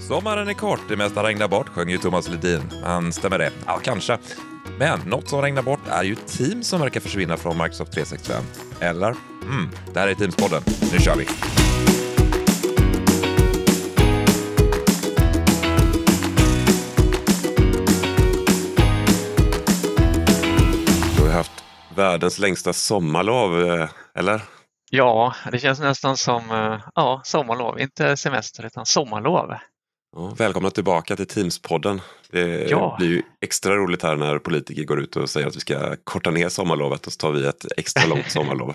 Sommaren är kort, det mesta regnar bort, sjöng ju Thomas Ledin. Men stämmer det? Ja, kanske. Men något som regnar bort är ju Teams som verkar försvinna från Microsoft 365. Eller? Mm, det här är Teams-podden. Nu kör vi! Du har haft världens längsta sommarlov, eh, eller? Ja, det känns nästan som eh, ja, sommarlov, inte semester utan sommarlov. Ja, välkomna tillbaka till Teams-podden. Det Ja. blir ju extra roligt här när politiker går ut och säger att vi ska korta ner sommarlovet och så tar vi ett extra långt sommarlov.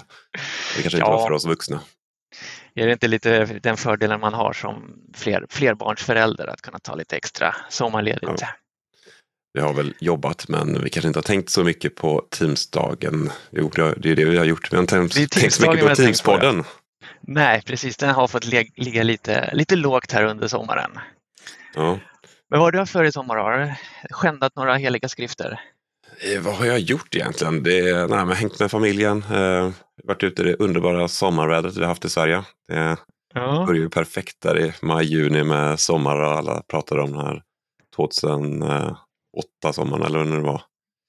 Det kanske inte Ja. var för oss vuxna. Är det inte lite den fördelen man har som fler, flerbarnsförälder att kunna ta lite extra sommarledigt? Ja. Vi har väl jobbat men vi kanske inte har tänkt så mycket på Teams-dagen. Jo, det är det vi har gjort. Vi har inte tänkt, så mycket på. Teams-podden. Nej, precis, den har fått ligga lite, lite lågt här under sommaren. Ja. Men vad har du haft för i sommar? Har du skändat några heliga skrifter? Eh, Vad har jag gjort egentligen? Det är, nej, men hängt med familjen, eh, varit ute i det underbara sommarvädret vi haft i Sverige. Det Ja, började ju perfekt där i maj, juni med sommar och alla pratade om den här 2008 sommaren eller när det var.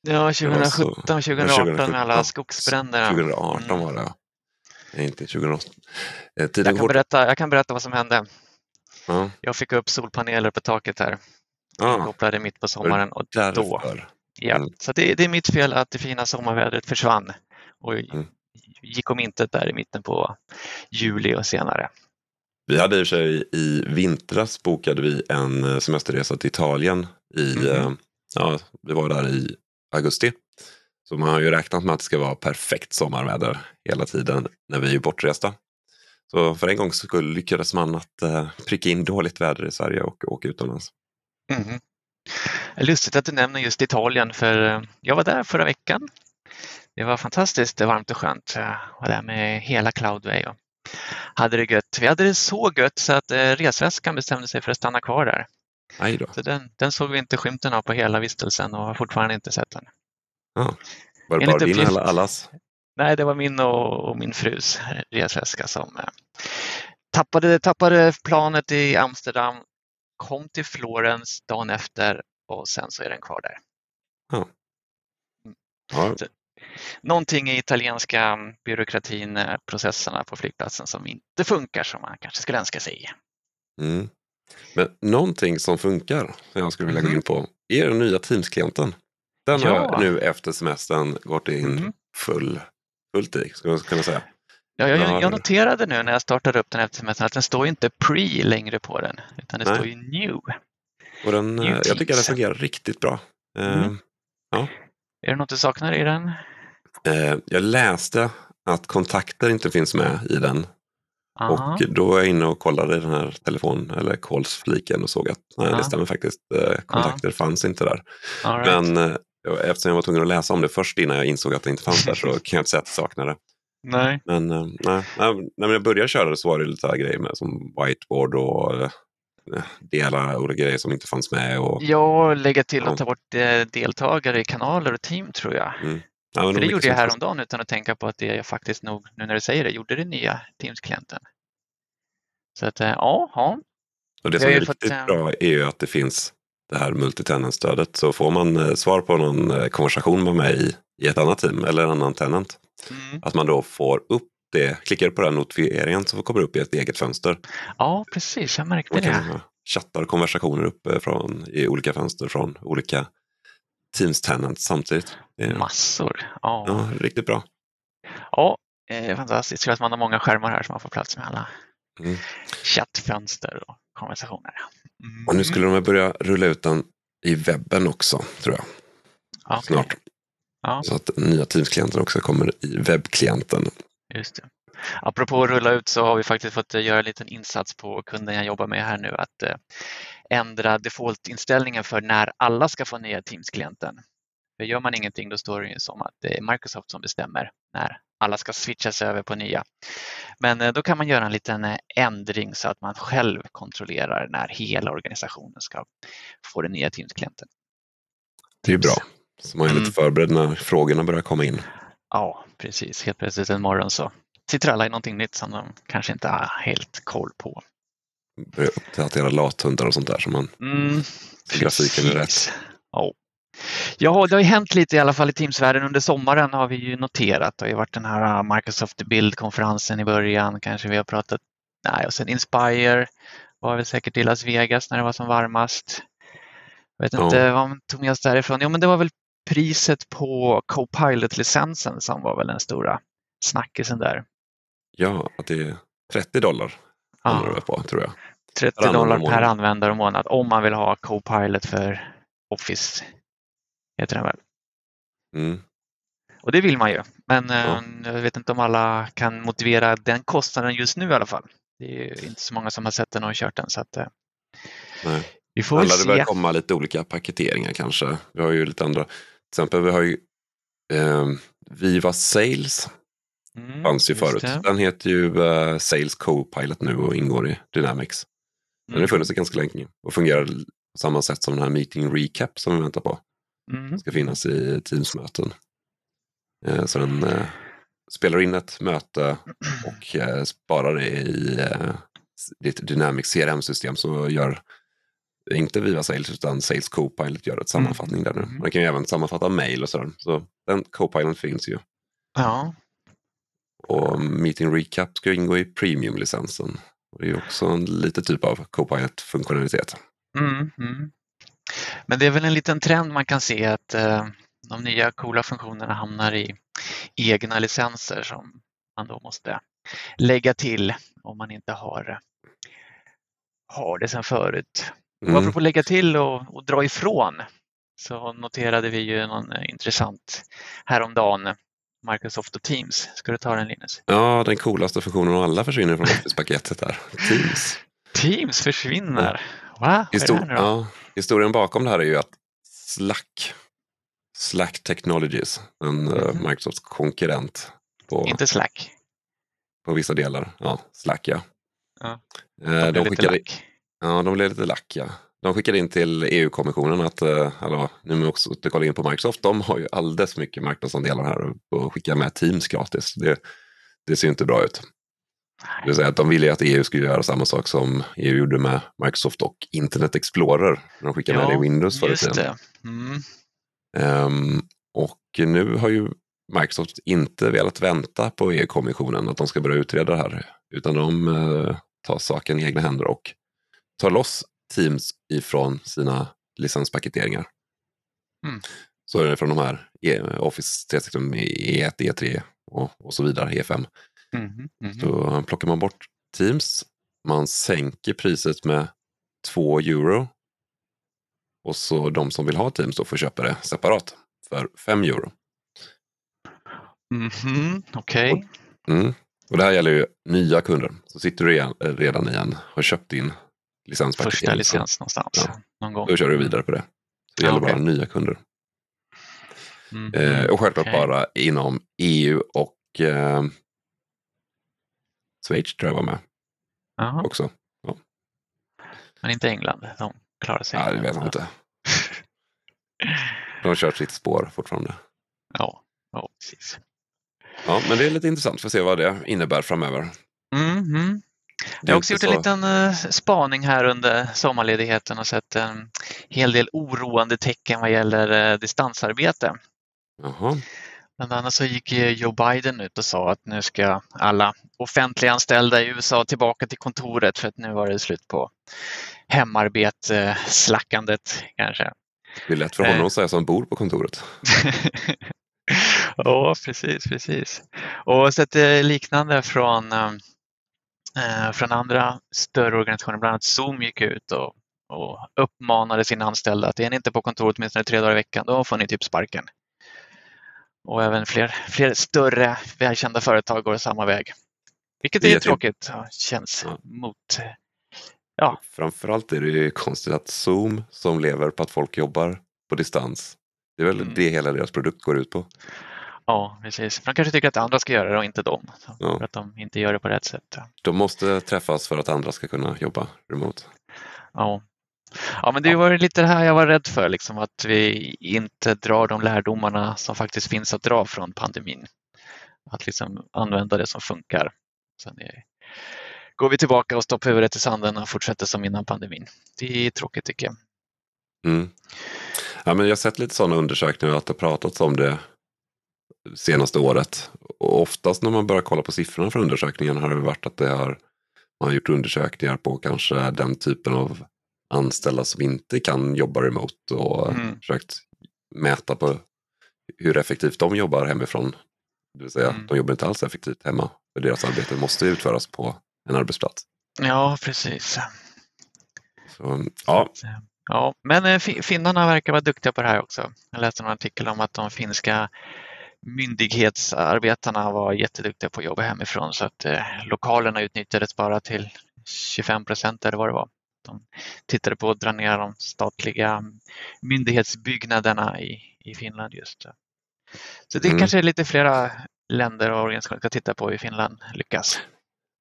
ja Det var så- 2017, 2018 med alla 2017. skogsbränderna. 2018 Mm. var det. Nej, inte 2008. Eh, Jag kan, berätta, jag kan berätta vad som hände. Ja. Jag fick upp solpaneler på taket här, Ja, kopplade mitt på sommaren och då. Ja, Mm. så det, det är mitt fel att det fina sommarvädret försvann och Mm. gick om intet där i mitten på juli och senare. Vi hade i och för sig i vintras bokade vi en eh, semesterresa till Italien. I, eh, ja, vi var där i augusti. Så man har ju räknat med att det ska vara perfekt sommarväder hela tiden när vi är bortresta. Så för en gångs skull lyckades man att eh, pricka in dåligt väder i Sverige och åka utomlands. Mhm. Lustigt att du nämner just Italien för eh, jag var där förra veckan. Det var fantastiskt varmt och skönt. Jag var där med hela Cloudway och hade det gött. Vi hade det så gött så att eh, resväskan bestämde sig för att stanna kvar där. Så den, den såg vi inte skymten av på hela vistelsen och har fortfarande inte sett den. Var det bara din eller allas? Nej, det var min och, och min frus resväska som eh, tappade, tappade planet i Amsterdam, kom till Florens dagen efter och sen så är den kvar där. Ja, Någonting i italienska byråkratin, eh, processerna på flygplatsen som inte funkar som man kanske skulle önska sig. Mm. Men någonting som funkar, som jag skulle vilja gå in på, är den nya Teams-klienten. Den har Ja. jag nu efter semestern gått in Mhm. full, fullt i, skulle jag kunna säga. Ja, jag, Ja, jag noterade nu när jag startade upp den efter semestern att den står inte pre längre på den, utan det Nej. står ju new. Och den, New eh, jag tycker den Teams. fungerar riktigt bra. Mm. Är det något du saknar i den? eh, jag läste att kontakter inte finns med i den. Aha. Och då var jag inne och kollade i den här telefon eller calls-fliken och såg att nej, Ja. det stämmer faktiskt. Eh, kontakter fanns inte där. Right. Men eftersom jag var tvungen att läsa om det först innan jag insåg att det inte fanns där så kan jag inte säga att jag saknar det. Nej. Men eh, nej, nej, när jag började köra det så var det lite grejer med som whiteboard och eh, dela olika grejer som inte fanns med. Och, Ja, lägga till Ja. och ta bort eh, deltagare i kanaler och team tror jag. ja, men För det gjorde jag häromdagen utan att tänka på att det jag faktiskt nog, nu när du säger det, gjorde det nya Teams-klienten. Så att, ja, ja. Och det Vi som är riktigt fått, bra är ju att det finns det här multitenant-stödet. Så får man eh, svar på någon eh, konversation med mig i, ett annat team eller en annan tenant. Mm. Att man då får upp det, klickar på den notifieringen så kommer det upp i ett eget fönster. Ja, precis, jag märkte Man det. ha chattar och konversationer uppe från, i olika fönster från olika Teams tenants samtidigt. Massor. Ja, ja, riktigt bra. ja eh, fantastiskt. Kul att man har många skärmar här som man får plats med alla Mm. chattfönster och konversationer. Mm. Och nu skulle de väl börja rulla ut den i webben också, tror jag, Ja, okej. snart. Ja. Så att nya Teams-klienten också kommer i webbklienten. Just det. Apropå att rulla ut så har vi faktiskt fått eh, göra en liten insats på kunden jag jobbar med här nu att eh, ändra defaultinställningen för när alla ska få nya Teams-klienten. För gör man ingenting då står det ju som att det är Microsoft som bestämmer när alla ska switchas över på nya. Men eh, då kan man göra en liten eh, ändring så att man själv kontrollerar när hela organisationen ska få den nya Teams-klienten. Det är ju bra. Så man är Mm. lite förberedd när frågorna börjar komma in. Ja, precis. Helt plötsligt en morgon så sitter alla i någonting nytt som de kanske inte har helt koll på. börja uppdatera lathundar och sånt där. Så man, Mm, grafiken är rätt. Ja. Ja, det har ju hänt lite i alla fall i Teams-världen. Under sommaren har vi ju noterat. Det har ju varit den här uh, Microsoft Build-konferensen i början. Kanske vi har pratat. Nej, och sen Inspire var väl säkert i Las Vegas när det var som varmast. Jag vet Ja. inte vad man tog med oss därifrån. Jo, men det var väl priset på Copilot-licensen som var väl den stora snackisen där. ja, att det är 30 dollar väl på, tror jag. 30 Per användare dollar per användare och månad om man vill ha Copilot för Office. Heter den väl. Mm. Och det vill man ju. Men Ja. eh, jag vet inte om alla kan motivera den kostnaden just nu i alla fall. Det är inte så många som har sett den och kört den. Så att, eh, Nej. vi får väl Alla det börjar se. komma lite olika paketeringar kanske. Vi har ju lite andra. Till exempel vi har ju eh, Viva Sales Mm, fanns ju förut. det. Den heter ju eh, Sales Co-Pilot nu och ingår i Dynamics. Den har Mm. funnits ganska länge och fungerar på samma sätt som den här Meeting Recap som vi väntar på. Mm. ska finnas i Teams-möten. Eh, Så den eh, spelar in ett möte och eh, sparar det i ditt Dynamics CRM-system så gör inte Viva Sales utan Sales Copilot gör ett sammanfattning där nu. Mm. Den kan ju även sammanfatta mail och sådär. Så den Copilot finns ju. Ja, Och Meeting Recap ska ingå i Premium-licensen. Det är också en liten typ av Copilot-funktionalitet. mm, mm. Men det är väl en liten trend man kan se att eh, de nya coola funktionerna hamnar i egna licenser som man då måste lägga till om man inte har, har det sedan förut. Och Mm. apropå lägga till och, och dra ifrån så noterade vi ju någon eh, intressant häromdagen. Microsoft och Teams. Ska du ta den Linus? Ja, den coolaste funktionen av alla försvinner från Office-paketet här. Teams. Teams försvinner. Va? Vad är det här nu då? ja, historien bakom det här är ju att Slack, Slack Technologies, en Mhm. Microsofts konkurrent på, Inte Slack. på vissa delar. Ja, Slack ja. Ja, Eh, De de, blir lite skickade, lack. ja, de blev lite lack ja. De skickade in till EU-kommissionen att, eh, hallå, nu måste också återkolla in på Microsoft, de har ju alldeles för mycket marknadsandelar här och skickar med Teams gratis. Det, det ser inte bra ut. Det vill säga att de ville ju att EU skulle göra samma sak som EU gjorde med Microsoft och Internet Explorer. När de skickade med det i Windows just det. Mm. Ehm, och nu har ju Microsoft inte velat vänta på EU-kommissionen att de ska börja utreda det här. Utan de eh, tar saken i egna händer och tar loss Teams ifrån sina licenspaketeringar. Mm. Så är det från de här E- Office 365 E1, E3 och, och så vidare, E5. Mhm, mhm. Så plockar man bort Teams, man sänker priset med 2 euro. Och så de som vill ha Teams då får köpa det separat för 5 euro. Mhm, Okej. Mm. Och det här gäller ju nya kunder. Så sitter du redan, redan i en, har köpt din licenspaket. Första licens någonstans. Ja. Någon gång. Då kör du vidare på det. Så det Ja, gäller okej. bara nya kunder. Mhm, Eh, och självklart okej. bara inom EU och eh, Schweiz tror jag var med Jaha, också. men inte England. De klarar sig. Ja, det vet jag inte. De kör sitt spår fortfarande. Ja, ja precis. Ja, men det är lite intressant för att se vad det innebär framöver. Mhm. Det Jag har också gjort en liten eh, spaning här under sommarledigheten och sett en hel del oroande tecken vad gäller eh, distansarbete. Jaha. Bland annat så gick Joe Biden ut och sa att nu ska alla offentliganställda i USA tillbaka till kontoret för att nu var det slut på hemarbete, slackandet kanske. Det är lätt för honom Eh. att säga som bor på kontoret. ja, precis, precis. Och sett eh, liknande från, eh, från andra större organisationer, bland annat Zoom gick ut och, och uppmanade sina anställda att är ni inte på kontoret åtminstone tre dagar i veckan, då får ni typ sparken. Och även fler, fler större välkända företag går samma väg. Vilket är är tråkigt, ja, känns Ja. mot Ja. Framförallt är det ju konstigt att Zoom som lever på att folk jobbar på distans. Det är väl Mm. det hela deras produkt går ut på. Ja, precis. De kanske tycker att andra ska göra det och inte de. Ja. För att de inte gör det på rätt sätt. De måste träffas för att andra ska kunna jobba remote. Ja. Ja, men det var lite det här jag var rädd för, liksom, att vi inte drar de lärdomarna som faktiskt finns att dra från pandemin. Att liksom använda det som funkar. Sen är går vi tillbaka och stoppar huvudet i sanden och fortsätter som innan pandemin. Det är tråkigt tycker jag. Mm. Ja, men jag har sett lite sådana undersökningar att det pratats om det senaste året. Och oftast när man börjar kolla på siffrorna för undersökningen har det varit att det har, man har gjort undersökningar på kanske den typen av anställda som inte kan jobba remote och mm. försökt mäta på hur effektivt de jobbar hemifrån. Det vill säga, mm. de jobbar inte alls effektivt hemma. För deras arbete måste utföras på en arbetsplats. Ja, precis. Så, ja. ja, men eh, finnarna verkar vara duktiga på det här också. Jag läste en artikel om att de finska myndighetsarbetarna var jätteduktiga på att jobba hemifrån så att eh, lokalerna utnyttjades bara till 25 procent eller vad det var. De tittade på att dra ner de statliga myndighetsbyggnaderna i, i Finland just. Så det mm. kanske är lite flera länder och organisationer ska titta på hur Finland lyckas.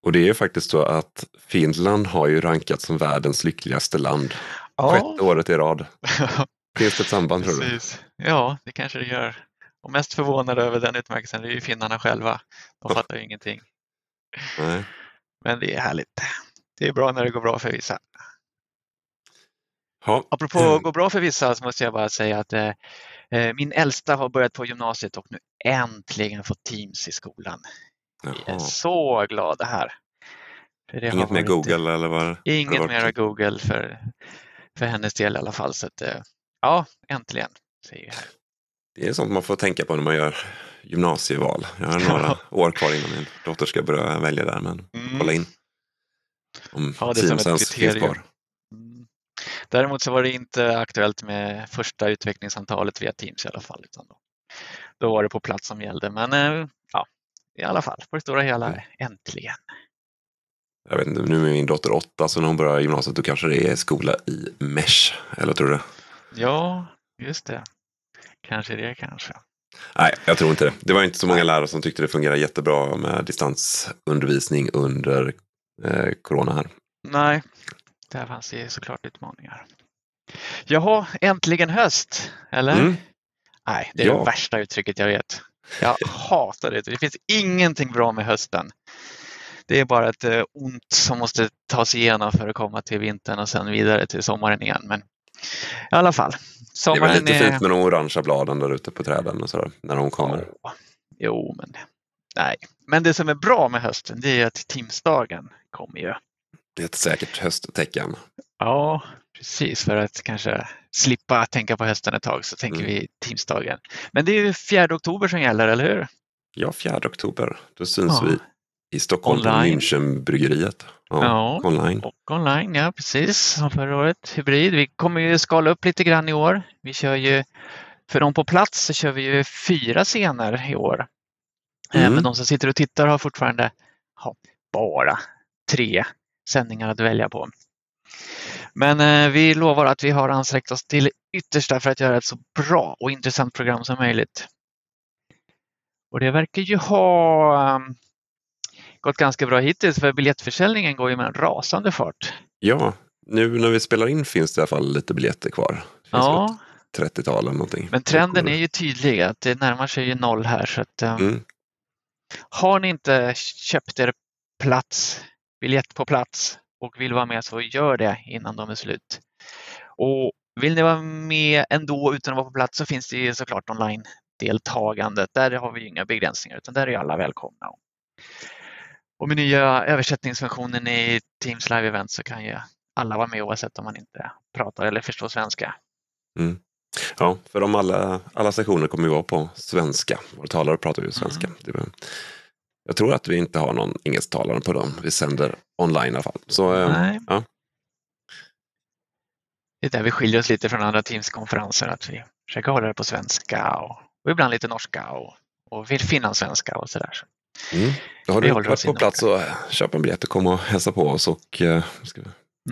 Och det är faktiskt så att Finland har ju rankats som världens lyckligaste land. Ja. Sjätte året i rad. Finns det ett samband tror du? Ja, det kanske det gör. Och mest förvånade över den utmärkelsen är ju finnarna själva. De fattar ju ingenting. Nej. Men det är härligt. Det är bra när det går bra för vissa. Ja. Apropå att gå bra för vissa så måste jag bara säga att eh, eh, min äldsta har börjat på gymnasiet och nu äntligen fått Teams i skolan. Jaha. Vi är så glada här. Inget mer Google eller vad? Inget mer Google för, för hennes del i alla fall. Så att, eh, ja, äntligen. Säger jag. Det är sånt man får tänka på när man gör gymnasieval. Jag har några år kvar innan min dotter ska börja välja där, men mm. kolla in om ja, Teams ens finns kvar. Däremot så var det inte aktuellt med första utvecklingssamtalet via Teams i alla fall. Utan då, då var det på plats som gällde. Men eh, ja, i alla fall, på det stora hela, mm. äntligen. Jag vet inte, nu är min dotter åtta, så när hon börjar gymnasiet då kanske det är skola i Mesh, eller tror du? Ja, just det. Kanske det kanske. Nej, jag tror inte det. Det var inte så många lärare som tyckte det fungerade jättebra med distansundervisning under eh, corona här. Nej, där fanns det såklart utmaningar. Jaha, äntligen höst, eller? Mm. Nej, det är ja. det värsta uttrycket jag vet. Jag hatar det. Det finns ingenting bra med hösten. Det är bara ett eh, ont som måste tas igenom för att komma till vintern och sen vidare till sommaren igen. Men i alla fall. det är lite är... fint med de orangea bladen där ute på träden och sådär, när de kommer. Jo, men nej. Men det som är bra med hösten det är att Timsdagen kommer ju. Det är ett säkert hösttecken. Ja, precis. För att kanske slippa tänka på hösten ett tag så tänker mm. vi Teamsdagen. Men det är ju 4 oktober som gäller, eller hur? Ja, 4 oktober. Då syns ja. vi i Stockholm online. på Münchenbryggeriet. Ja, ja, online. Och online, ja precis. Som förra året, hybrid. Vi kommer ju skala upp lite grann i år. Vi kör ju, för de på plats så kör vi ju fyra scener i år. Mm. Men de som sitter och tittar har fortfarande ha, bara tre sändningar att välja på. Men eh, vi lovar att vi har ansträngt oss till yttersta för att göra ett så bra och intressant program som möjligt. Och det verkar ju ha um, gått ganska bra hittills för biljettförsäljningen går ju med en rasande fart. Ja, nu när vi spelar in finns det i alla fall lite biljetter kvar. Ja. 30-tal eller någonting. Men trenden är ju tydlig att det närmar sig ju noll här. Så att, um, mm. Har ni inte köpt er plats, biljett på plats och vill vara med så gör det innan de är slut. Och vill ni vara med ändå utan att vara på plats så finns det såklart online-deltagandet. Där har vi inga begränsningar utan där är alla välkomna. Och med nya översättningsfunktionen i Teams Live Event så kan ju alla vara med oavsett om man inte pratar eller förstår svenska. Mm. Ja, för de alla, alla sektioner kommer ju vara på svenska. Våra talare pratar ju svenska. Mm. Jag tror att vi inte har någon engelsktalare på dem. Vi sänder online i alla fall. Så, eh, Nej. Ja. Det är där vi skiljer oss lite från andra Teams-konferenser. Att vi försöker hålla det på svenska och, och ibland lite norska och, och finlandssvenska och sådär. Mm. Då har du varit på plats och köpt en biljett och kom och hälsa på oss. Och, uh, mm.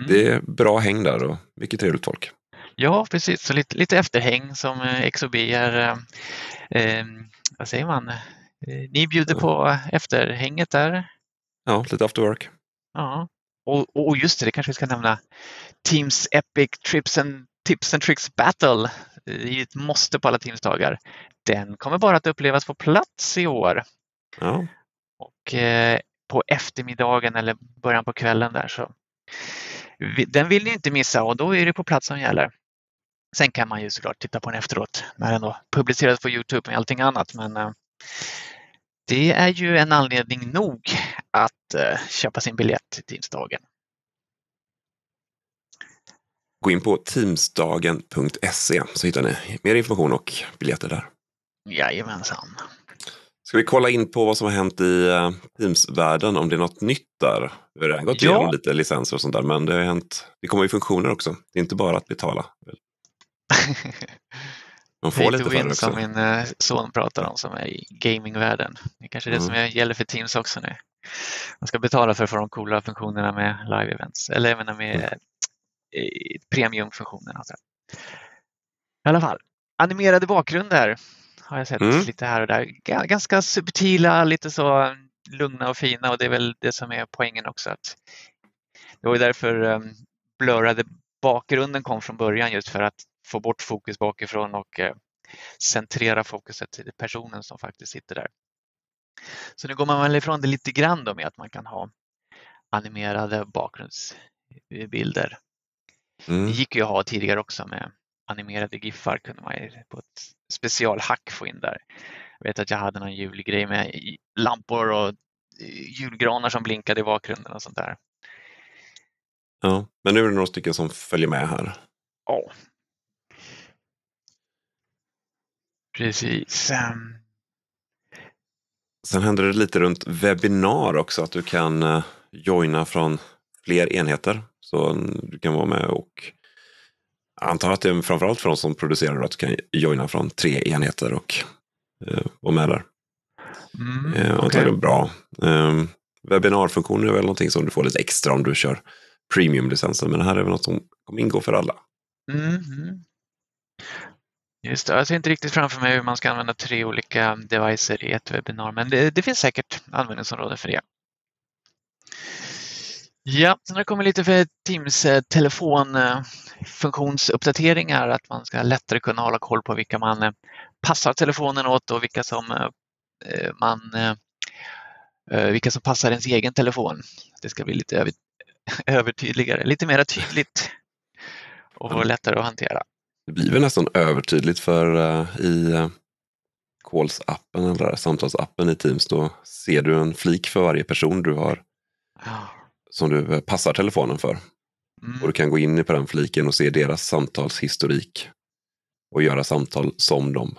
Det är bra häng där och mycket trevligt folk. Ja, precis. Så lite, lite efterhäng som eh, XOB är, eh, eh, vad säger man, Eh, ni bjuder på efterhänget där. Ja, lite after work. Ja, och, och just det, det kanske vi ska nämna. Teams Epic Trips and Tips and Tricks Battle. Det är ett måste på alla Teams-dagar. Den kommer bara att upplevas på plats i år. Ja. Och eh, på eftermiddagen eller början på kvällen där. Så den vill ni inte missa och då är det på plats som gäller. Sen kan man ju såklart titta på den efteråt när den då publiceras på Youtube med allting annat. Men eh, det är ju en anledning nog att eh, köpa sin biljett till Teamsdagen. Gå in på teamsdagen.se så hittar ni mer information och biljetter där. Jajamensan. Ska vi kolla in på vad som har hänt i uh, Teams-världen, om det är något nytt där? Vi har redan gått igenom lite licenser och sånt där, men det har hänt. Det kommer ju funktioner också. Det är inte bara att betala. Man får lite win som min uh, son pratar om som är i gamingvärlden. Det är kanske är det mm. som gäller för Teams också nu. Man ska betala för att få de coola funktionerna med live-events, eller även med mm. uh, premiumfunktionerna. I alla fall, animerade bakgrunder har jag sett mm. lite här och där. Ganska subtila, lite så lugna och fina och det är väl det som är poängen också. Att det var därför um, blurrade bakgrunden kom från början just för att få bort fokus bakifrån och uh, centrera fokuset till personen som faktiskt sitter där. Så nu går man väl ifrån det lite grann då med att man kan ha animerade bakgrundsbilder. Mm. Det gick ju att ha tidigare också med animerade giffar kunde man på ett specialhack få in där. Jag vet att jag hade någon julgrej med lampor och eh, julgranar som blinkade i bakgrunden och sånt där. Ja, men nu är det några stycken som följer med här. Ja. Precis. Sen händer det lite runt webbinar också, att du kan eh, joina från fler enheter. Så du kan vara med och antar att det är framförallt för de som producerar att du kan joina från tre enheter och eh, vara med där. Mm, eh, antagligen bra. Eh, webbinarfunktioner är väl någonting som du får lite extra om du kör premiumlicensen Men det här är väl något som kommer ingå för alla. Mm. Just det, jag ser inte riktigt framför mig hur man ska använda tre olika devices i ett webbinar, men det, det finns säkert användningsområden för det. Ja, sen har det kommit lite för Teams eh, telefonfunktionsuppdateringar, att man ska lättare kunna hålla koll på vilka man eh, passar telefonen åt och vilka som eh, man vilka som passar ens egen telefon. Det ska bli lite övertydligare, lite mer tydligt och lättare att hantera. Det blir väl nästan övertydligt för uh, i uh, Calls-appen eller samtalsappen i Teams, då ser du en flik för varje person du har ja som du passar telefonen för. Mm. Och du kan gå in på den fliken och se deras samtalshistorik och göra samtal som dem.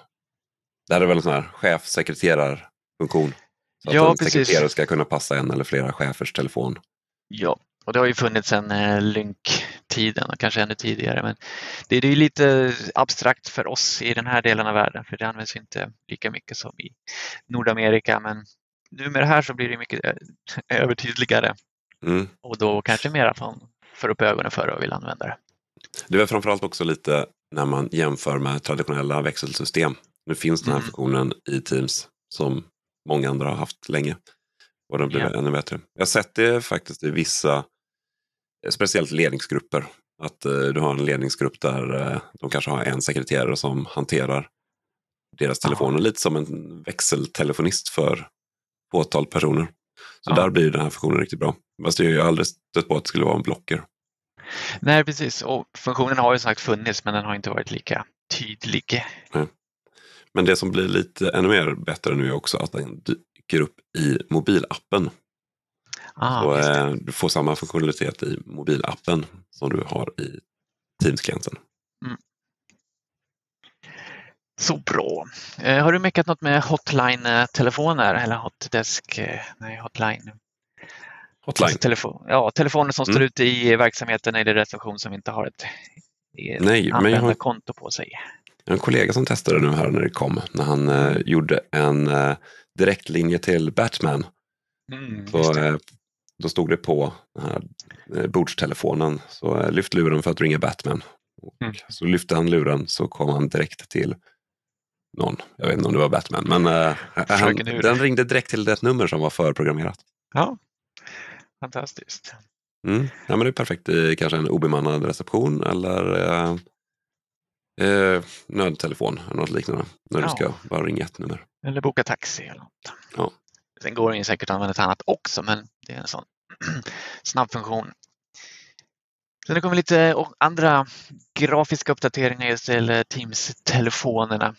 Det här är väl en sån här chefsekreterarfunktion. Så att ja, en precis. sekreterare ska kunna passa en eller flera chefers telefon. Ja, och det har ju funnits sedan eh, Lync-tiden och kanske ännu tidigare. Men det är ju lite abstrakt för oss i den här delen av världen för det används inte lika mycket som i Nordamerika. Men nu med det här så blir det mycket eh, övertydligare Mm. Och då kanske mera man får upp ögonen för det och vill använda det. Det är framförallt också lite när man jämför med traditionella växelsystem. Nu finns den här mm. funktionen i Teams som många andra har haft länge. Och den blir yeah. ännu bättre. Jag har sett det faktiskt i vissa, speciellt ledningsgrupper. Att uh, du har en ledningsgrupp där uh, de kanske har en sekreterare som hanterar deras telefoner. Lite som en växeltelefonist för fåtal personer. Så ja. där blir den här funktionen riktigt bra. Fast jag har ju aldrig stött på att det skulle vara en blocker. Nej, precis. Och funktionen har ju sagt funnits, men den har inte varit lika tydlig. Nej. Men det som blir lite ännu mer bättre nu är också att den dyker upp i mobilappen. Ah, så, eh, du får samma funktionalitet i mobilappen som du har i Teams-klienten. Mm. Så bra. Eh, har du meckat något med hotline-telefoner eller hotdesk? Eh, nej, hotline. Hotline? Alltså telefon, ja, telefoner som mm. står ute i verksamheten eller reception som inte har ett, ett Nej, användarkonto på sig. Jag har en kollega som testade nu här när det kom, när han eh, gjorde en eh, direktlinje till Batman. Mm, så, eh, då stod det på den här eh, bordstelefonen, så eh, lyft luren för att ringa Batman. Mm. Så lyfte han luren så kom han direkt till någon. Jag vet inte om det var Batman, men uh, han, den ringde direkt till det nummer som var förprogrammerat. Ja, fantastiskt. Mm. Ja, men det är perfekt i kanske en obemannad reception eller uh, uh, nödtelefon eller något liknande. När ja. du ska bara ringa ett nummer. Eller boka taxi eller något. Ja. Sen går det säkert att använda ett annat också, men det är en sån snabb funktion. Sen kommer lite andra grafiska uppdateringar just till Teams-telefonerna.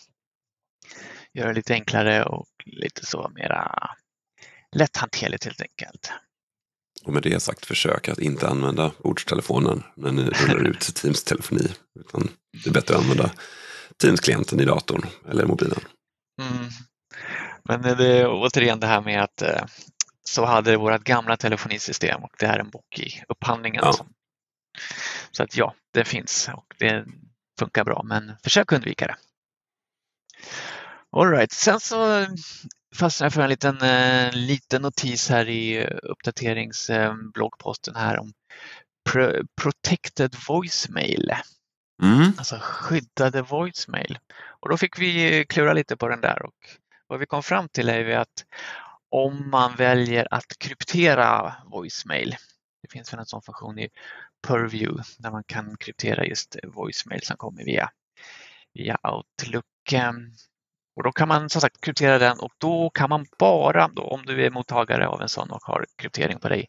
Göra det lite enklare och lite så mera lätthanterligt helt enkelt. Och med det sagt, försök att inte använda bordstelefonen när ni rullar ut Teams-telefoni. Utan det är bättre att använda Teams-klienten i datorn eller mobilen. Mm. Men det är återigen det här med att eh, så hade vårt gamla telefonisystem och det är en bok i upphandlingen. Ja. Så att ja, det finns och det funkar bra, men försök undvika det. All right. Sen så fastnade jag för en liten, eh, liten notis här i uppdateringsbloggposten här om protected voicemail. Mm. Alltså skyddade voicemail. Och då fick vi klura lite på den där och vad vi kom fram till är ju att om man väljer att kryptera voicemail, det finns väl en sån funktion i Purview där man kan kryptera just voicemail som kommer via, via Outlook. Och då kan man som sagt kryptera den och då kan man bara, då, om du är mottagare av en sån och har kryptering på dig,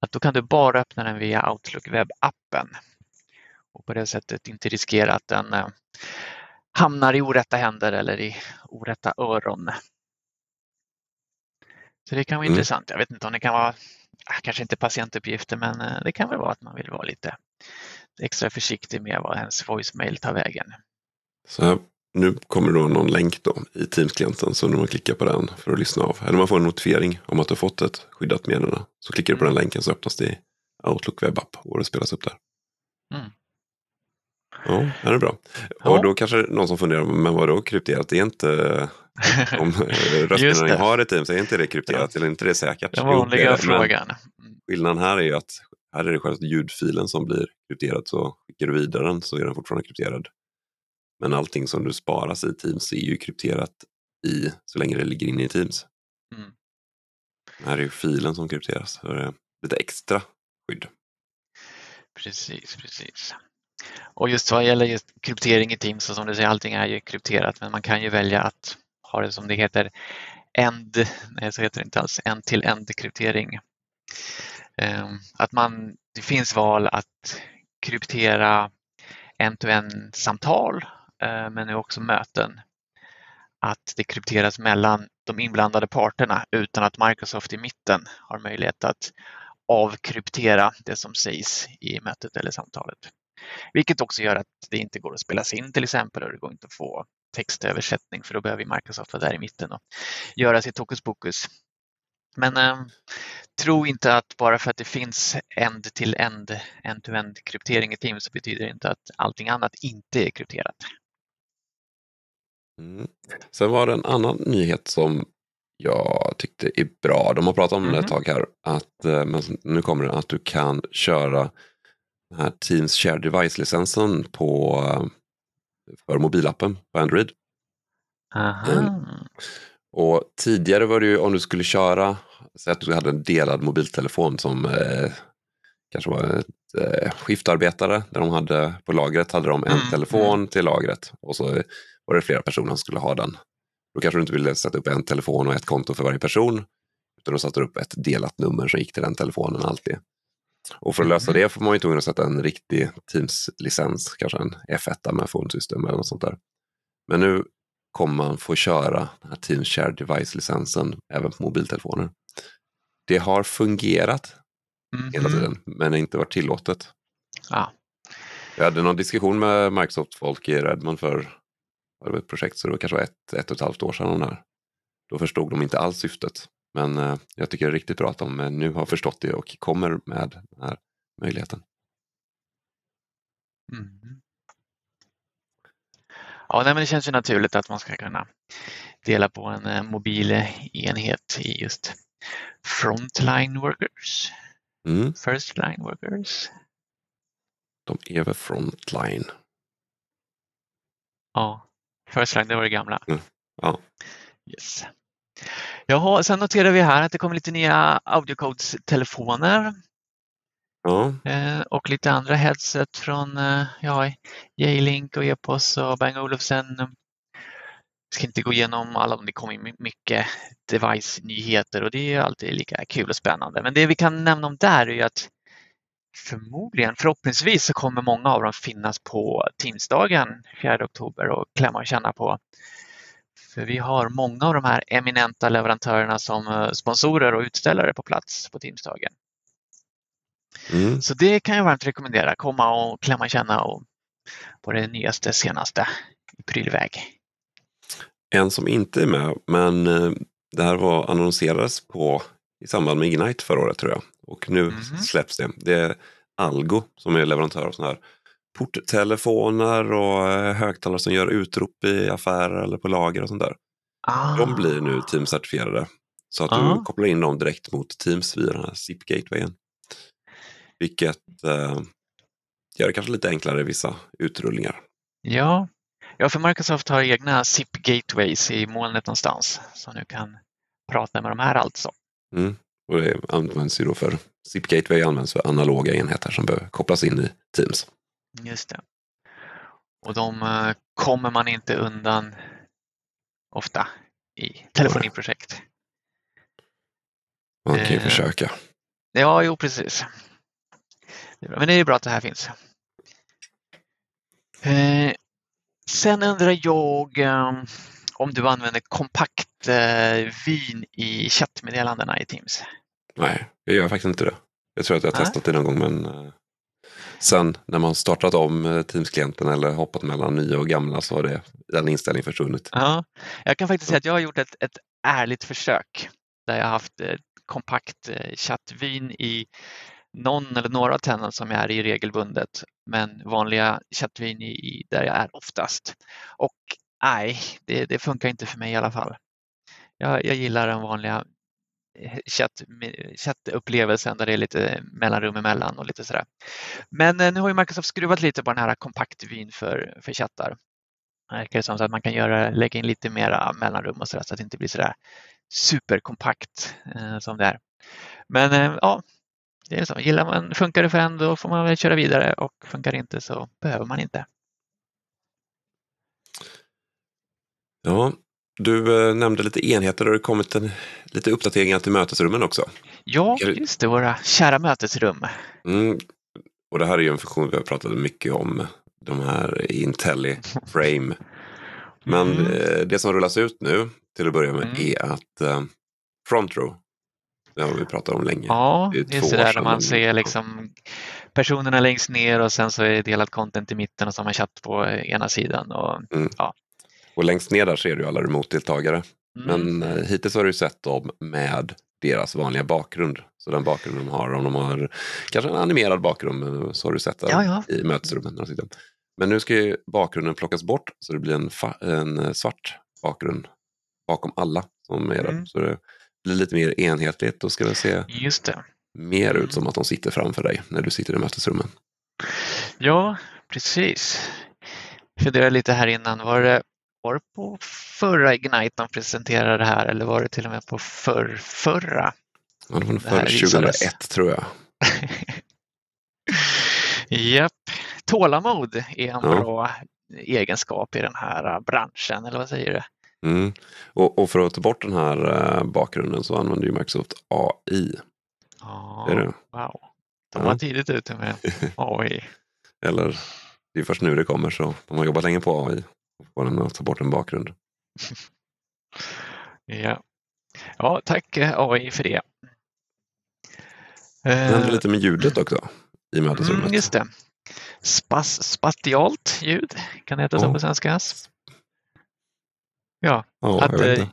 att då kan du bara öppna den via Outlook webbappen och på det sättet inte riskera att den eh, hamnar i orätta händer eller i orätta öron. Så det kan vara mm. intressant. Jag vet inte om det kan vara, kanske inte patientuppgifter, men eh, det kan väl vara att man vill vara lite extra försiktig med vad ens voicemail tar vägen. Så nu kommer då någon länk då i Teams-klienten så när man klickar på den för att lyssna av. Eller man får en notifiering om att du har fått ett skyddat meddelande. Så klickar du på den mm. länken så öppnas det i Outlook webbapp och det spelas upp där. Mm. Ja, det är bra. Ja. Och då kanske någon som funderar, men vadå krypterat? Det är inte om rösterna ni har i Teams, är inte det krypterat eller inte det säkert? Den vanliga jo, frågan. Skillnaden här är ju att här är det själva ljudfilen som blir krypterad så skickar du vidare den så är den fortfarande krypterad. Men allting som du sparas i Teams är ju krypterat i så länge det ligger inne i Teams. Mm. Här är ju filen som krypteras, så det är lite extra skydd. Precis, precis. Och just vad gäller just kryptering i Teams, så som du säger, allting är ju krypterat, men man kan ju välja att ha det som det heter end, nej så heter det inte alls, end till end kryptering. Ehm, att man, det finns val att kryptera en-to-en samtal eh, men nu också möten. Att det krypteras mellan de inblandade parterna utan att Microsoft i mitten har möjlighet att avkryptera det som sägs i mötet eller samtalet. Vilket också gör att det inte går att spelas in till exempel och det går inte att få textöversättning för då behöver Microsoft vara där i mitten och göra sitt hokus pokus. Men eh, tro inte att bara för att det finns end till end, end-to-end kryptering i Teams så betyder det inte att allting annat inte är krypterat. Mm. Sen var det en annan nyhet som jag tyckte är bra. De har pratat om mm. det ett mm. tag här. Att, eh, men nu kommer det att du kan köra den här Teams Share Device-licensen på, eh, för mobilappen på Android. Mm. Och tidigare var det ju om du skulle köra, säg att du hade en delad mobiltelefon som eh, kanske var ett eh, skiftarbetare där de hade på lagret hade de en mm. telefon mm. till lagret och så var det flera personer som skulle ha den. Då kanske du inte ville sätta upp en telefon och ett konto för varje person. Utan du satte upp ett delat nummer som gick till den telefonen alltid. Och för att lösa mm. det får man ju tvungen att sätta en riktig Teams-licens, kanske en F1 med phone eller något sånt där. Men nu kommer man få köra den här Teams Share Device-licensen även på mobiltelefoner. Det har fungerat mm. hela tiden, men inte varit tillåtet. Ja. Jag hade någon diskussion med Microsoft-folk i Redmond för det var ett projekt, så det var kanske ett, ett och ett halvt år sedan. Då förstod de inte alls syftet. Men eh, jag tycker det är riktigt bra att de eh, nu har förstått det och kommer med den här möjligheten. Mm. Ja, nej, men det känns ju naturligt att man ska kunna dela på en eh, mobil enhet i just frontline workers. Mm. First line workers. De är väl frontline? Ja. First line, det var det gamla. Mm. Ja. Yes. Jaha, sen noterar vi här att det kommer lite nya audiocodes-telefoner. Ja. Eh, och lite andra headset från eh, ja, J-Link och Epos och Bang Olufsen. ska inte gå igenom alla, det kommer mycket device-nyheter och det är alltid lika kul och spännande. Men det vi kan nämna om där är att förmodligen, förhoppningsvis så kommer många av dem finnas på Teamsdagen 4 oktober och klämma och känna på. För vi har många av de här eminenta leverantörerna som eh, sponsorer och utställare på plats på Teamsdagen. Mm. Så det kan jag varmt rekommendera, komma och klämma känna och på det nyaste, senaste i prylväg. En som inte är med, men eh, det här var annonserades på i samband med Ignite förra året tror jag. Och nu mm. släpps det. Det är Algo som är leverantör av sådana här porttelefoner och eh, högtalare som gör utrop i affärer eller på lager och sånt där. Ah. De blir nu Teams-certifierade. Så att ah. du kopplar in dem direkt mot Teams via den här SIP-gatewayen. Vilket eh, gör det kanske lite enklare i vissa utrullningar. Ja, ja för Microsoft har egna SIP-gateways i molnet någonstans. Så nu kan prata med de här alltså. Mm. Och det används ju då för SIP Gateway används för analoga enheter som behöver kopplas in i Teams. Just det. Och de uh, kommer man inte undan ofta i telefoniprojekt. Man kan ju uh, försöka. Ja, jo precis. Men det är bra att det här finns. Uh, sen undrar jag om du använder kompakt vin i chattmeddelandena i Teams? Nej, jag gör faktiskt inte det. Jag tror att jag har testat det någon gång men sen när man startat om eh, Teams-klienten eller hoppat mellan nya och gamla så har det, den inställningen försvunnit. Ja, jag kan faktiskt säga att jag har gjort ett, ett ärligt försök där jag har haft eh, kompakt eh, chattvin i någon eller några av som jag är i regelbundet men vanliga chattvin i, där jag är oftast. Och nej, det, det, funkar inte för mig i alla fall. Jag, jag gillar den vanliga chatt, chattupplevelsen där det är lite mellanrum emellan och lite sådär. Men eh, nu har ju Microsoft skruvat lite på den här kompaktvyn för, för chattar. Det verkar som att man kan göra, lägga in lite mera mellanrum och sådär så att det inte blir sådär superkompakt eh, som det är. Men eh, ja, det är så. Gillar man, funkar det för en då får man väl köra vidare och funkar det inte så behöver man inte. Ja, du eh, nämnde lite enheter och det har kommit en, lite uppdateringar till mötesrummen också. Ja, just det, våra kära mötesrum. Mm, och det här är ju en funktion vi har pratat mycket om, de här Intelli Frame. Men mm. eh, det som rullas ut nu till att börja med mm. är att eh, Front Row, det har vi pratat om länge. Ja, det är, det är sådär när man ser liksom personerna längst ner och sen så är delat content i mitten och så har man chatt på ena sidan. Och, mm. ja, och längst ner där ser du alla remote-deltagare. Mm. Men eh, hittills har du sett dem med deras vanliga bakgrund. Så den bakgrunden de har, om de har kanske en animerad bakgrund, så har du sett den ja, ja. i mötesrummet. Men nu ska ju bakgrunden plockas bort så det blir en, en svart bakgrund bakom alla som är där. Mm. Så det blir lite mer enhetligt och ska det se det. mer ut som att de sitter framför dig när du sitter i mötesrummen. Ja, precis. Jag funderade lite här innan, var det var det på förra Ignite de presenterade det här eller var det till och med på för, förra? Ja, det var för 2001 tror jag. Japp. Tålamod är en ja. bra egenskap i den här branschen, eller vad säger du? Mm. Och, och, för att ta bort den här uh, bakgrunden så använder ju Microsoft AI. Ja, är det. wow. De var ja. tidigt ute med AI. eller, det är först nu det kommer så de har jobbat länge på AI få den att ta bort en bakgrund. ja. ja, tack eh, AI för det. Det händer lite med ljudet också i mötesrummet. Mm, just det. Spas, spatialt ljud, kan det heta oh. så på svenska? Ja, oh, att, eh,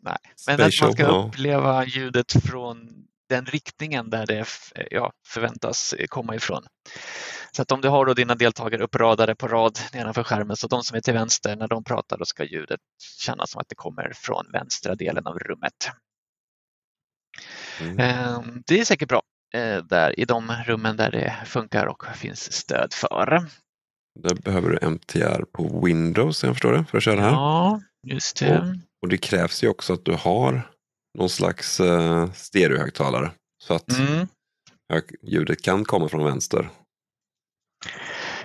nej. men att man ska uppleva ljudet från den riktningen där det ja, förväntas komma ifrån. Så att om du har då dina deltagare uppradade på rad nedanför skärmen så de som är till vänster när de pratar då ska ljudet kännas som att det kommer från vänstra delen av rummet. Mm. Ehm, det är säkert bra eh, där i de rummen där det funkar och finns stöd för. Där behöver du MTR på Windows, jag förstår det, för att köra det här. Ja, just det. Och, och det krävs ju också att du har någon slags uh, stereohögtalare. Så att mm. ljudet kan komma från vänster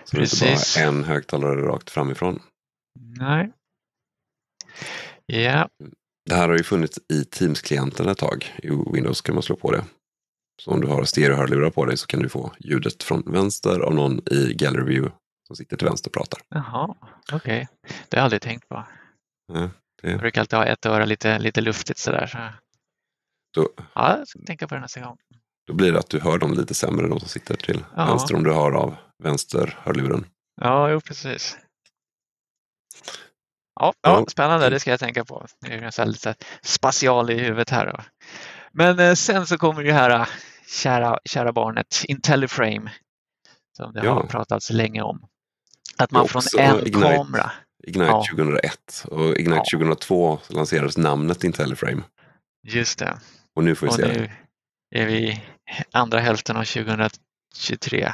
så Precis. det är inte bara en högtalare rakt framifrån. Nej. Ja, Det här har ju funnits i Teams-klienten ett tag. I Windows kan man slå på det. Så om du har stereohörlurar på dig så kan du få ljudet från vänster av någon i Gallery View som sitter till vänster och pratar. jaha, okej. Det har jag aldrig tänkt på. Ja, Jag brukar alltid ha ett öra lite, lite luftigt sådär. Så. Då, Ja, jag ska tänka på det nästa gång. Då blir det att du hör dem lite sämre de som sitter till Ja. vänster om du hör av vänsterhörluren. Ja, jo precis. Ja, ja, spännande, det ska jag tänka på. Det är lite spatial i huvudet här. Då. Men eh, sen så kommer ju här eh, kära, kära barnet IntelliFrame som det Ja. har pratats länge om. Att man från en Ignite. kamera, Ignite Ja. 2001 och Ignite Ja. 2002 lanserades namnet IntelliFrame. just det, Och nu får vi och se nu är vi i andra hälften av 2023.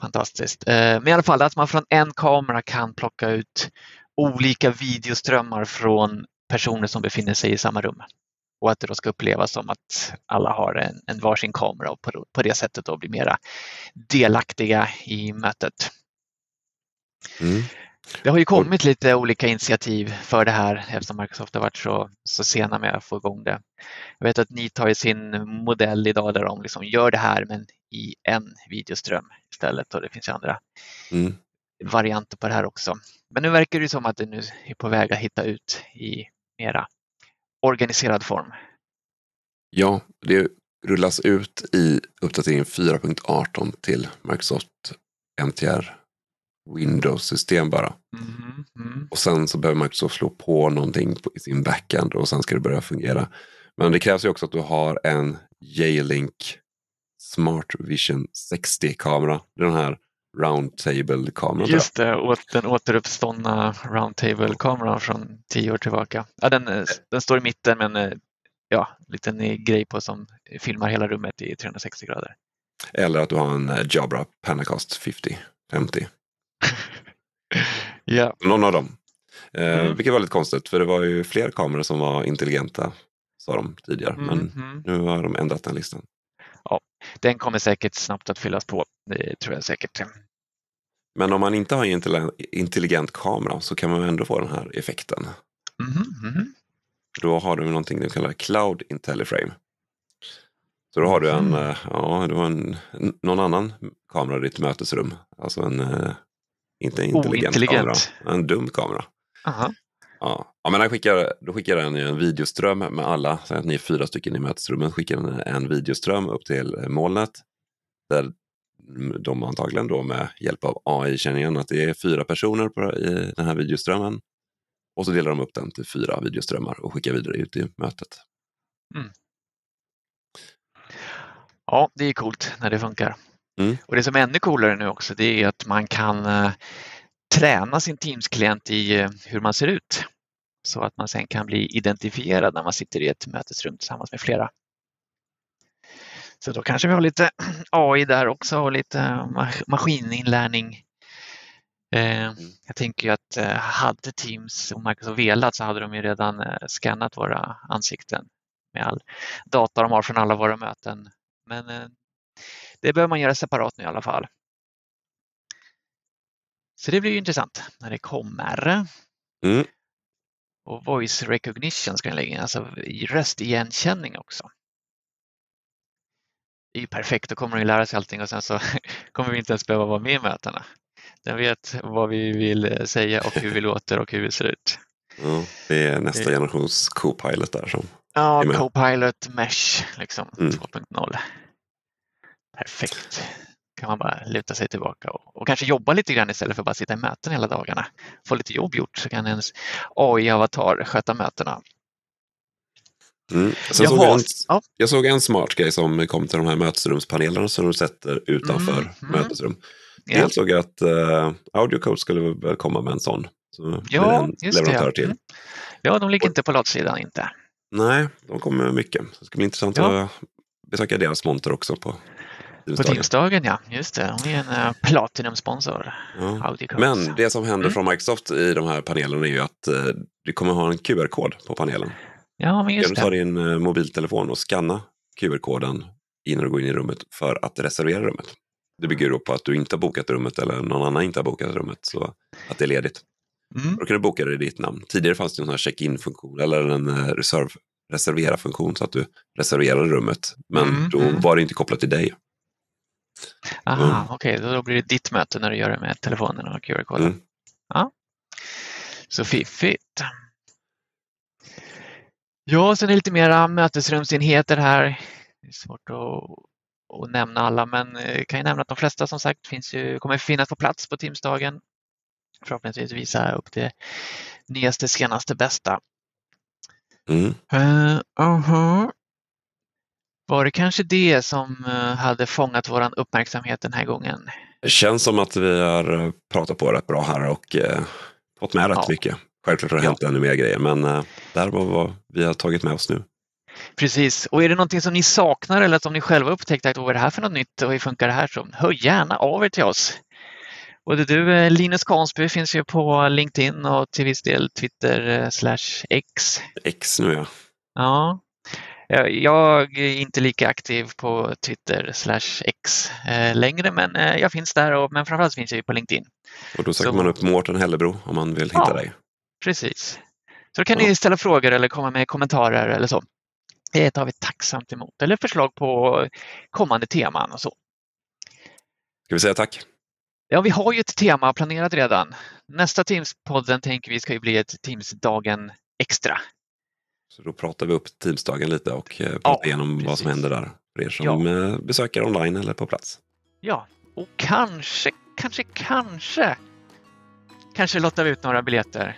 Fantastiskt. Eh, men i alla fall att man från en kamera kan plocka ut olika videoströmmar från personer som befinner sig i samma rum. Och att det då ska upplevas som att alla har en, en varsin kamera och på, på det sättet då blir mera delaktiga i mötet. Mm. Det har ju kommit lite olika initiativ för det här eftersom Microsoft har varit så, så sena med att få igång det. Jag vet att ni tar ju sin modell idag där de liksom gör det här men i en videoström istället och det finns ju andra Mm. varianter på det här också. Men nu verkar det som att det nu är på väg att hitta ut i mera organiserad form. Ja, det rullas ut i uppdatering 4.18 till Microsoft MTR Windows-system bara. Mhm, mm. Och sen så behöver Microsoft slå på någonting i sin backend och sen ska det börja fungera. Men det krävs ju också att du har en J-Link Smart Vision 60-kamera. Den här roundtable-kameran. Just det, åt den återuppståndna roundtable-kameran från tio år tillbaka. Ja, den, eh, den står i mitten men eh, ja, en liten grej på som filmar hela rummet i 360 grader. Eller att du har en eh, Jabra Panacast 50. 50. Ja, Någon av dem. Eh, Mm. Vilket var lite konstigt för det var ju fler kameror som var intelligenta. Sa de tidigare. Men Mhm. nu har de ändrat den listan. Den kommer säkert snabbt att fyllas på. Det tror jag säkert. Men om man inte har en intelli- intelligent kamera så kan man ändå få den här effekten. Mhm. Då har du någonting de kallar Cloud IntelliFrame. Så då har du en, Mm. eh, ja, du har en, någon annan kamera i ditt mötesrum. Alltså en, eh, inte en intelligent Ointelligent. kamera, en dum kamera. Aha. Ja, ja men den skickar, då skickar den en videoström med alla, att ni är fyra stycken i mötesrummet, skickar den en videoström upp till eh, molnet. Där de antagligen då med hjälp av AI känner igen att det är fyra personer på, i den här videoströmmen. Och så delar de upp den till fyra videoströmmar och skickar vidare ut i mötet. Ja, det är coolt när det funkar. Mm. Och det som är ännu coolare nu också det är att man kan eh, träna sin Teams-klient i eh, hur man ser ut. Så att man sen kan bli identifierad när man sitter i ett mötesrum tillsammans med flera. Så då kanske vi har lite AI där också och lite ma- maskininlärning. Eh, Jag tänker ju att eh, hade Teams och Microsoft velat så hade de ju redan eh, skannat våra ansikten med all data de har från alla våra möten. Men eh, det behöver man göra separat nu i alla fall. Så det blir ju intressant när det kommer. Mm. Och voice recognition ska den lägga in, alltså röstigenkänning också. Det är ju perfekt, då kommer ju lära sig allting och sen så kommer vi inte ens behöva vara med i mötena. Den vet vad vi vill eh, säga och hur vi låter och hur vi ser ut. Ja, det är nästa generations Copilot där som Ja. Copilot Mesh liksom Mm. 2.0. Perfekt. kan man bara luta sig tillbaka och, och kanske jobba lite grann istället för att bara sitta i möten hela dagarna. Få lite jobb gjort så kan ens AI-avatar sköta mötena. Mm. Sen såg jag, en, ja. jag såg en smart grej som kom till de här mötesrumspanelerna som de sätter utanför Mm, mm. mötesrum. Ja, Dels såg jag att uh, AudioCode skulle väl komma med en sån. Så det ja en just det. leverantör Ja. till. Mm. ja, de ligger inte på latsidan inte. Nej, de kommer med mycket. Så det ska bli intressant Ja. att besöka deras monter också på På Teamsdagen. Teamsdagen, ja. Just det. De är en uh, Platinum-sponsor. Ja. Men det som händer Mm. från Microsoft i de här panelerna är ju att eh, du kommer ha en QR-kod på panelen. Ja, men Kan just du ta det. din eh, mobiltelefon och scanna QR-koden innan du går in i rummet för att reservera rummet. Det bygger då på att du inte har bokat rummet eller någon annan inte har bokat rummet så att det är ledigt. Mm. Då kan du boka det i ditt namn. Tidigare fanns det en check-in-funktion eller en eh, reserv, reservera-funktion så att du reserverade rummet. Men mm. då mm. var det inte kopplat till dig. Aha, mm. okej, okay. då blir det ditt möte när du gör det med telefonen och QR-koden. Mm. Ja. Så fiffigt. Ja, sen är det lite mera mötesrumsenheter här. Det är svårt att, att nämna alla, men jag eh, kan ju nämna att de flesta som sagt finns ju, kommer finnas på plats på Teamsdagen. Förhoppningsvis visa upp det nyaste, senaste, bästa. Mm. Uh, uh -huh. Var det kanske det som uh, hade fångat vår uppmärksamhet den här gången? Det känns som att vi har pratat på rätt bra här och uh, fått med rätt ja. mycket. Självklart har det hänt ännu mer grejer, men uh, det här var vad vi har tagit med oss nu. Precis, och är det någonting som ni saknar eller som ni själva upptäckt att vad är det här för något nytt och hur funkar det här så hör gärna av er till oss. Både du eh, Linus Kansby finns ju på LinkedIn och till viss del Twitter eh, slash X. X nu ja. Ja. Jag är inte lika aktiv på Twitter slash X eh, längre men jag finns där och, men framförallt finns jag på LinkedIn. Och då söker Så... man upp Mårten Hellebro om man vill hitta ja, dig. Precis. Så då kan ja. ni ställa frågor eller komma med kommentarer eller så. Det tar vi tacksamt emot. Eller förslag på kommande teman och så. Ska vi säga tack? Ja, vi har ju ett tema planerat redan. Nästa Teams-podden tänker vi ska ju bli ett Teams-dagen extra. Så då pratar vi upp Teams-dagen lite och eh, pratar ja, igenom precis. vad som händer där för er som ja. Eh, besöker online eller på plats. Ja, och kanske, kanske, kanske, kanske lottar vi ut några biljetter.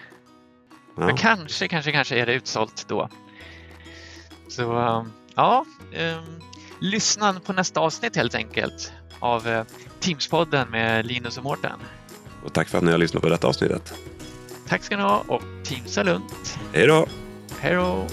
Ja. Men kanske, kanske, kanske är det utsålt då. Så um, ja, um, lyssna på nästa avsnitt helt enkelt av uh, Teamspodden med Linus och Mårten. Och tack för att ni har lyssnat på detta avsnittet. Tack ska ni ha och Teamsa lugnt. Hej då! Hej då!